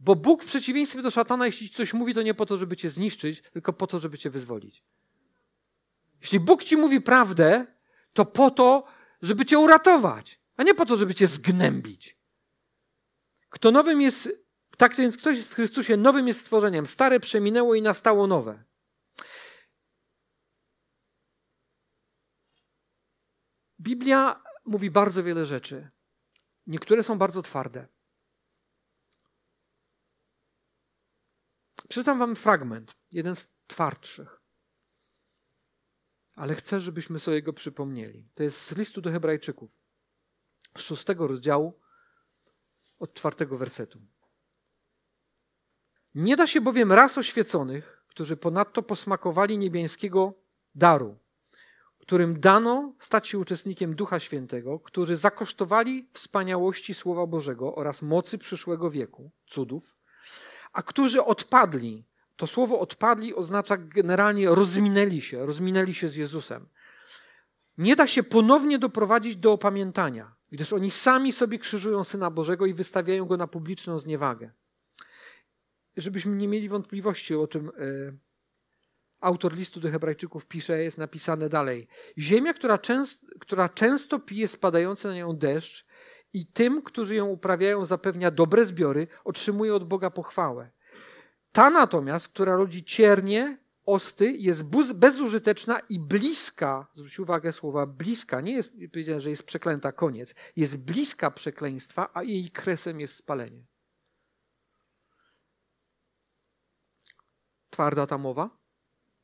Bo Bóg w przeciwieństwie do szatana, jeśli coś mówi, to nie po to, żeby cię zniszczyć, tylko po to, żeby cię wyzwolić. Jeśli Bóg ci mówi prawdę, to po to, żeby cię uratować, a nie po to, żeby cię zgnębić. Kto nowym jest, tak więc ktoś jest w Chrystusie nowym jest stworzeniem. Stare przeminęło i nastało nowe. Biblia mówi bardzo wiele rzeczy. Niektóre są bardzo twarde. Przeczytam wam fragment, jeden z twardszych. Ale chcę, żebyśmy sobie go przypomnieli. To jest z listu do Hebrajczyków, szóstego rozdziału, od czwartego wersetu. Nie da się bowiem raz oświeconych, którzy ponadto posmakowali niebiańskiego daru, którym dano stać się uczestnikiem Ducha Świętego, którzy zakosztowali wspaniałości Słowa Bożego oraz mocy przyszłego wieku, cudów, a którzy odpadli. To słowo odpadli oznacza generalnie rozminęli się, rozminęli się z Jezusem. Nie da się ponownie doprowadzić do opamiętania, gdyż oni sami sobie krzyżują Syna Bożego i wystawiają go na publiczną zniewagę. Żebyśmy nie mieli wątpliwości, o czym y, autor listu do Hebrajczyków pisze, jest napisane dalej. Ziemia, która, częst, która często pije spadający na nią deszcz i tym, którzy ją uprawiają, zapewnia dobre zbiory, otrzymuje od Boga pochwałę. Ta natomiast, która rodzi ciernie, osty, jest bezużyteczna i bliska, zwróć uwagę słowa bliska, nie jest powiedziane, że jest przeklęta, koniec, jest bliska przekleństwa, a jej kresem jest spalenie. Twarda ta mowa?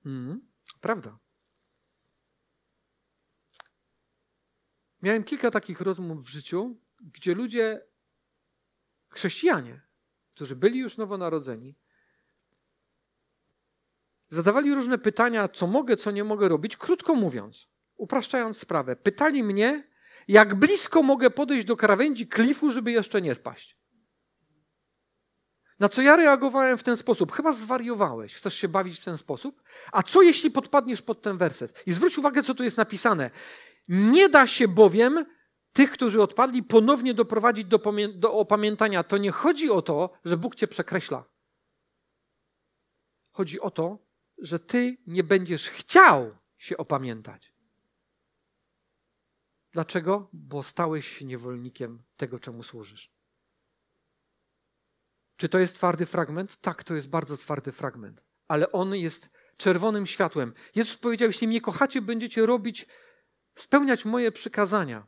Mhm, prawda. Miałem kilka takich rozmów w życiu, gdzie ludzie, chrześcijanie, którzy byli już nowonarodzeni, zadawali różne pytania, co mogę, co nie mogę robić, krótko mówiąc, upraszczając sprawę. Pytali mnie, jak blisko mogę podejść do krawędzi klifu, żeby jeszcze nie spaść. Na co ja reagowałem w ten sposób? Chyba zwariowałeś. Chcesz się bawić w ten sposób? A co jeśli podpadniesz pod ten werset? I zwróć uwagę, co tu jest napisane. Nie da się bowiem tych, którzy odpadli, ponownie doprowadzić do, do opamiętania. To nie chodzi o to, że Bóg cię przekreśla. Chodzi o to, że ty nie będziesz chciał się opamiętać. Dlaczego? Bo stałeś się niewolnikiem tego, czemu służysz. Czy to jest twardy fragment? Tak, to jest bardzo twardy fragment, ale on jest czerwonym światłem. Jezus powiedział: Jeśli mnie kochacie, będziecie robić, spełniać moje przykazania.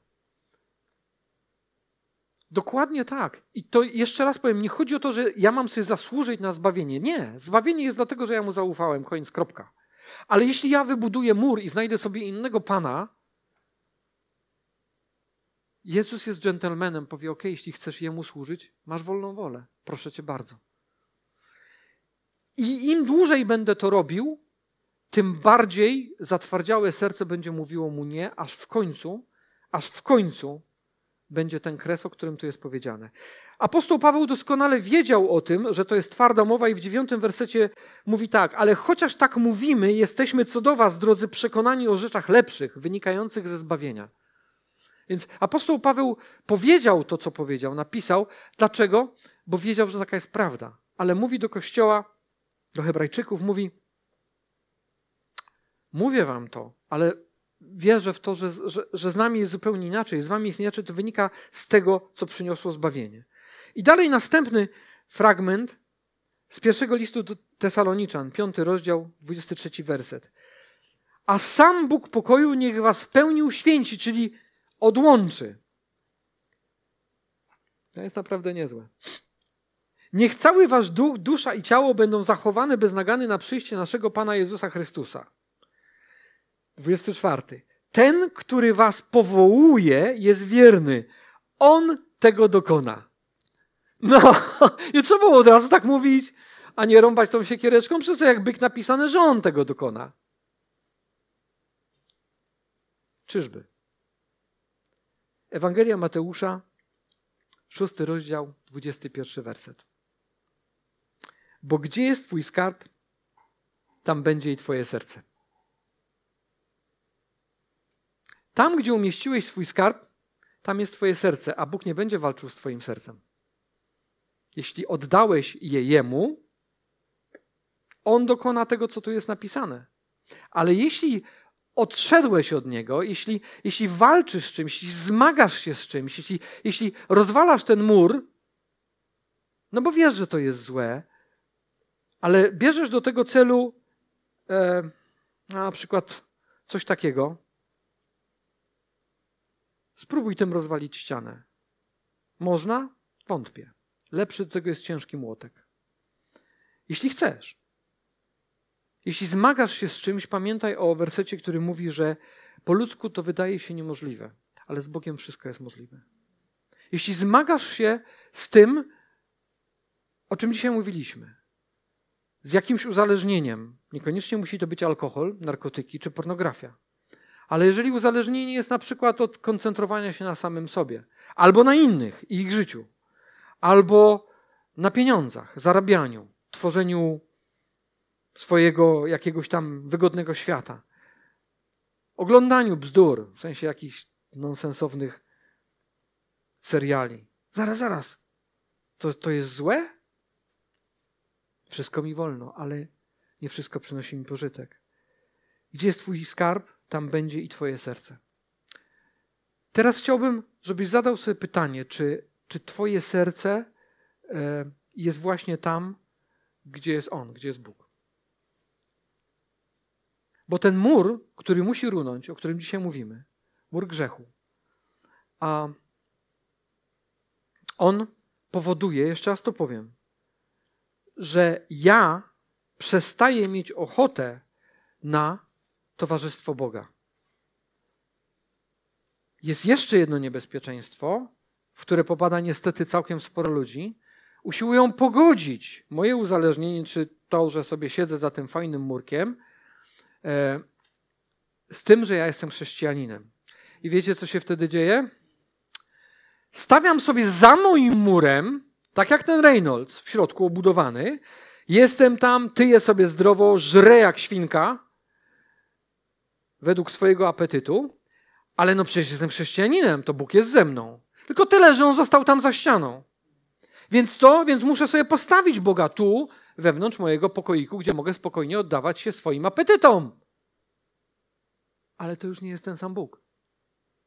Dokładnie tak. I to jeszcze raz powiem, nie chodzi o to, że ja mam sobie zasłużyć na zbawienie. Nie, zbawienie jest dlatego, że ja mu zaufałem, koniec, kropka. Ale jeśli ja wybuduję mur i znajdę sobie innego pana, Jezus jest dżentelmenem, powie: OK, jeśli chcesz jemu służyć, masz wolną wolę. Proszę cię bardzo. I im dłużej będę to robił, tym bardziej zatwardziałe serce będzie mówiło mu nie, aż w końcu, aż w końcu będzie ten kres, o którym tu jest powiedziane. Apostoł Paweł doskonale wiedział o tym, że to jest twarda mowa i w dziewiątym wersecie mówi tak, ale chociaż tak mówimy, jesteśmy co do was, drodzy, przekonani o rzeczach lepszych, wynikających ze zbawienia. Więc apostoł Paweł powiedział to, co powiedział, napisał. Dlaczego? Bo wiedział, że taka jest prawda. Ale mówi do kościoła, do Hebrajczyków, mówi: Mówię wam to, ale wierzę w to, że, że, że z nami jest zupełnie inaczej, z wami jest inaczej, to wynika z tego, co przyniosło zbawienie. I dalej następny fragment z pierwszego listu do Tesaloniczan, piąty rozdział, 23 werset. A sam Bóg pokoju niech was w pełni uświęci, czyli odłączy. To jest naprawdę niezłe. Niech cały wasz duch, dusza i ciało będą zachowane bez nagany na przyjście naszego Pana Jezusa Chrystusa. 24. Ten, który was powołuje, jest wierny. On tego dokona. No, <laughs> i trzeba było od razu tak mówić, a nie rąbać tą siekiereczką, przez to jak byk napisane, że on tego dokona. Czyżby? Ewangelia Mateusza, szósty rozdział, dwudziesty pierwszy werset. Bo gdzie jest Twój skarb, tam będzie i Twoje serce. Tam, gdzie umieściłeś swój skarb, tam jest Twoje serce, a Bóg nie będzie walczył z Twoim sercem. Jeśli oddałeś je Jemu, On dokona tego, co tu jest napisane. Ale jeśli odszedłeś od Niego, jeśli, jeśli walczysz z czymś, jeśli zmagasz się z czymś, jeśli, jeśli rozwalasz ten mur, no bo wiesz, że to jest złe, ale bierzesz do tego celu e, na przykład coś takiego, spróbuj tym rozwalić ścianę. Można? Wątpię. Lepszy do tego jest ciężki młotek. Jeśli chcesz. Jeśli zmagasz się z czymś, pamiętaj o wersecie, który mówi, że po ludzku to wydaje się niemożliwe, ale z Bogiem wszystko jest możliwe. Jeśli zmagasz się z tym, o czym dzisiaj mówiliśmy, z jakimś uzależnieniem, niekoniecznie musi to być alkohol, narkotyki czy pornografia, ale jeżeli uzależnienie jest na przykład od koncentrowania się na samym sobie, albo na innych i ich życiu, albo na pieniądzach, zarabianiu, tworzeniu swojego jakiegoś tam wygodnego świata, oglądaniu bzdur, w sensie jakichś nonsensownych seriali. Zaraz, zaraz. To, to jest złe? Wszystko mi wolno, ale nie wszystko przynosi mi pożytek. Gdzie jest Twój skarb, tam będzie i Twoje serce. Teraz chciałbym, żebyś zadał sobie pytanie, czy, czy Twoje serce e, jest właśnie tam, gdzie jest On, gdzie jest Bóg. Bo ten mur, który musi runąć, o którym dzisiaj mówimy, mur grzechu, a on powoduje, jeszcze raz to powiem, że ja przestaję mieć ochotę na towarzystwo Boga. Jest jeszcze jedno niebezpieczeństwo, w które popada niestety całkiem sporo ludzi. Usiłują pogodzić moje uzależnienie, czy to, że sobie siedzę za tym fajnym murkiem, e, z tym, że ja jestem chrześcijaninem. I wiecie, co się wtedy dzieje? Stawiam sobie za moim murem tak jak ten Reynolds w środku obudowany. Jestem tam, tyję sobie zdrowo, żrę jak świnka, według swojego apetytu, ale no przecież jestem chrześcijaninem, to Bóg jest ze mną. Tylko tyle, że on został tam za ścianą. Więc co? Więc muszę sobie postawić Boga tu, wewnątrz mojego pokoiku, gdzie mogę spokojnie oddawać się swoim apetytom. Ale to już nie jest ten sam Bóg.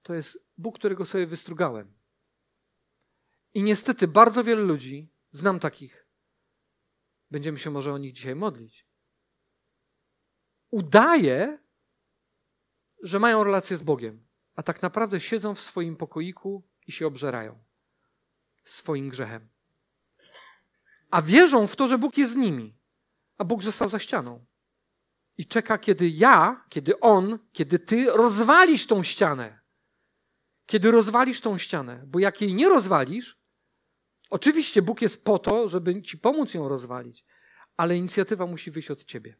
To jest Bóg, którego sobie wystrugałem. I niestety bardzo wiele ludzi, znam takich, będziemy się może o nich dzisiaj modlić, udaje, że mają relację z Bogiem, a tak naprawdę siedzą w swoim pokoiku i się obżerają swoim grzechem. A wierzą w to, że Bóg jest z nimi, a Bóg został za ścianą. I czeka, kiedy ja, kiedy On, kiedy Ty rozwalisz tą ścianę. Kiedy rozwalisz tą ścianę, bo jak jej nie rozwalisz, Oczywiście Bóg jest po to, żeby ci pomóc ją rozwalić, ale inicjatywa musi wyjść od ciebie.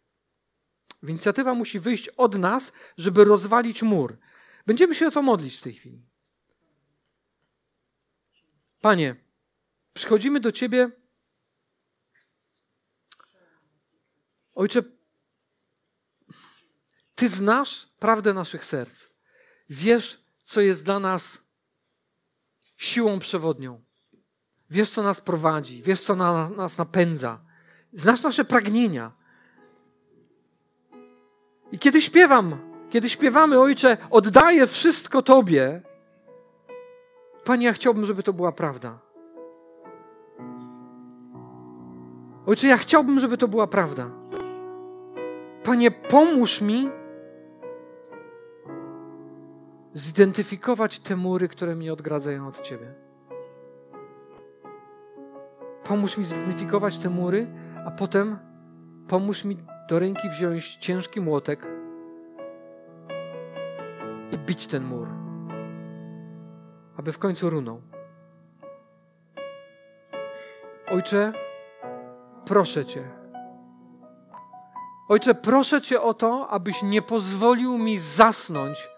Inicjatywa musi wyjść od nas, żeby rozwalić mur. Będziemy się o to modlić w tej chwili. Panie, przychodzimy do Ciebie. Ojcze, Ty znasz prawdę naszych serc. Wiesz, co jest dla nas siłą przewodnią. Wiesz, co nas prowadzi, wiesz, co na, nas napędza. Znasz nasze pragnienia. I kiedy śpiewam, kiedy śpiewamy, Ojcze, oddaję wszystko Tobie, Panie, ja chciałbym, żeby to była prawda. Ojcze, ja chciałbym, żeby to była prawda. Panie, pomóż mi zidentyfikować te mury, które mnie odgradzają od Ciebie. Pomóż mi zidentyfikować te mury, a potem pomóż mi do ręki wziąć ciężki młotek i bić ten mur, aby w końcu runął. Ojcze, proszę Cię. Ojcze, proszę Cię o to, abyś nie pozwolił mi zasnąć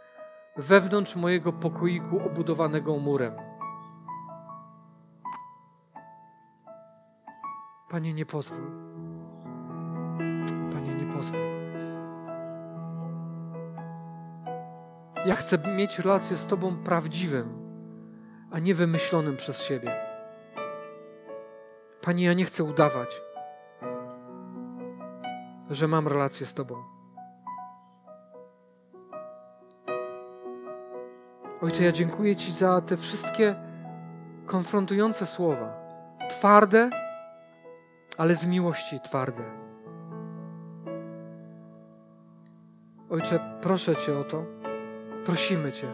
wewnątrz mojego pokoiku obudowanego murem. Panie, nie pozwól. Ja chcę mieć relację z Tobą prawdziwym, a nie wymyślonym przez siebie. Panie, ja nie chcę udawać, że mam relację z Tobą. Ojcze, ja dziękuję Ci za te wszystkie konfrontujące słowa. Twarde, ale z miłości twarde. Ojcze, proszę Cię o to. Prosimy Cię.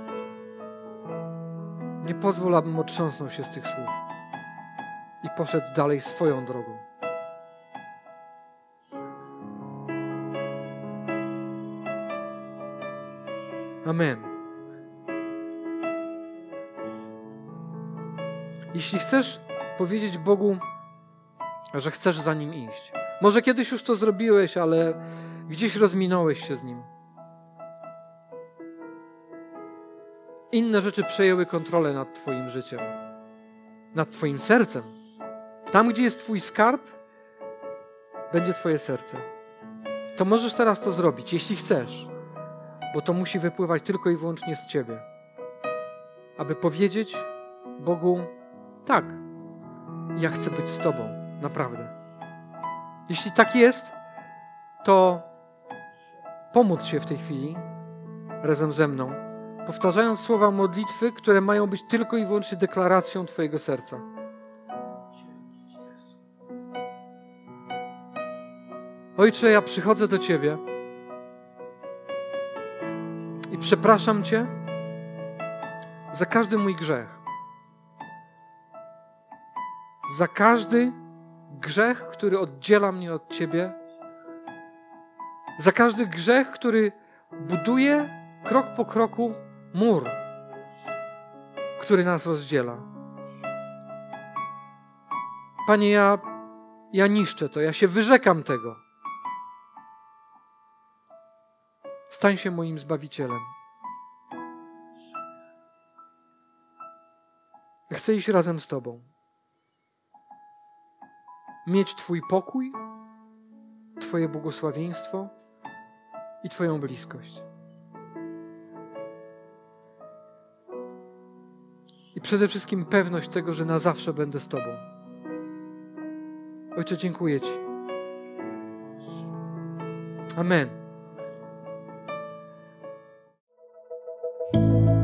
Nie pozwól, abym otrząsnął się z tych słów i poszedł dalej swoją drogą. Amen. Jeśli chcesz powiedzieć Bogu, że chcesz za nim iść, może kiedyś już to zrobiłeś, ale gdzieś rozminąłeś się z nim. Inne rzeczy przejęły kontrolę nad Twoim życiem, nad Twoim sercem. Tam, gdzie jest Twój skarb, będzie Twoje serce. To możesz teraz to zrobić, jeśli chcesz, bo to musi wypływać tylko i wyłącznie z Ciebie. Aby powiedzieć Bogu: Tak, ja chcę być z Tobą, naprawdę. Jeśli tak jest, to pomóc się w tej chwili razem ze mną, powtarzając słowa modlitwy, które mają być tylko i wyłącznie deklaracją Twojego serca. Ojcze, ja przychodzę do Ciebie i przepraszam Cię za każdy mój grzech. Za każdy grzech, który oddziela mnie od Ciebie. Za każdy grzech, który buduje krok po kroku mur, który nas rozdziela. Panie, ja, ja niszczę to, ja się wyrzekam tego. Stań się moim zbawicielem. Chcę iść razem z Tobą. Mieć Twój pokój, Twoje błogosławieństwo i Twoją bliskość. I przede wszystkim pewność tego, że na zawsze będę z Tobą. Ojcze, dziękuję Ci. Amen.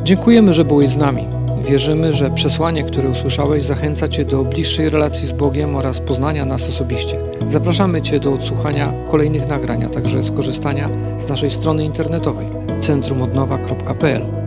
Dziękujemy, że byłeś z nami. Wierzymy, że przesłanie, które usłyszałeś, zachęca Cię do bliższej relacji z Bogiem oraz poznania nas osobiście. Zapraszamy Cię do odsłuchania kolejnych nagrań, a także skorzystania z naszej strony internetowej centrumodnowa.pl.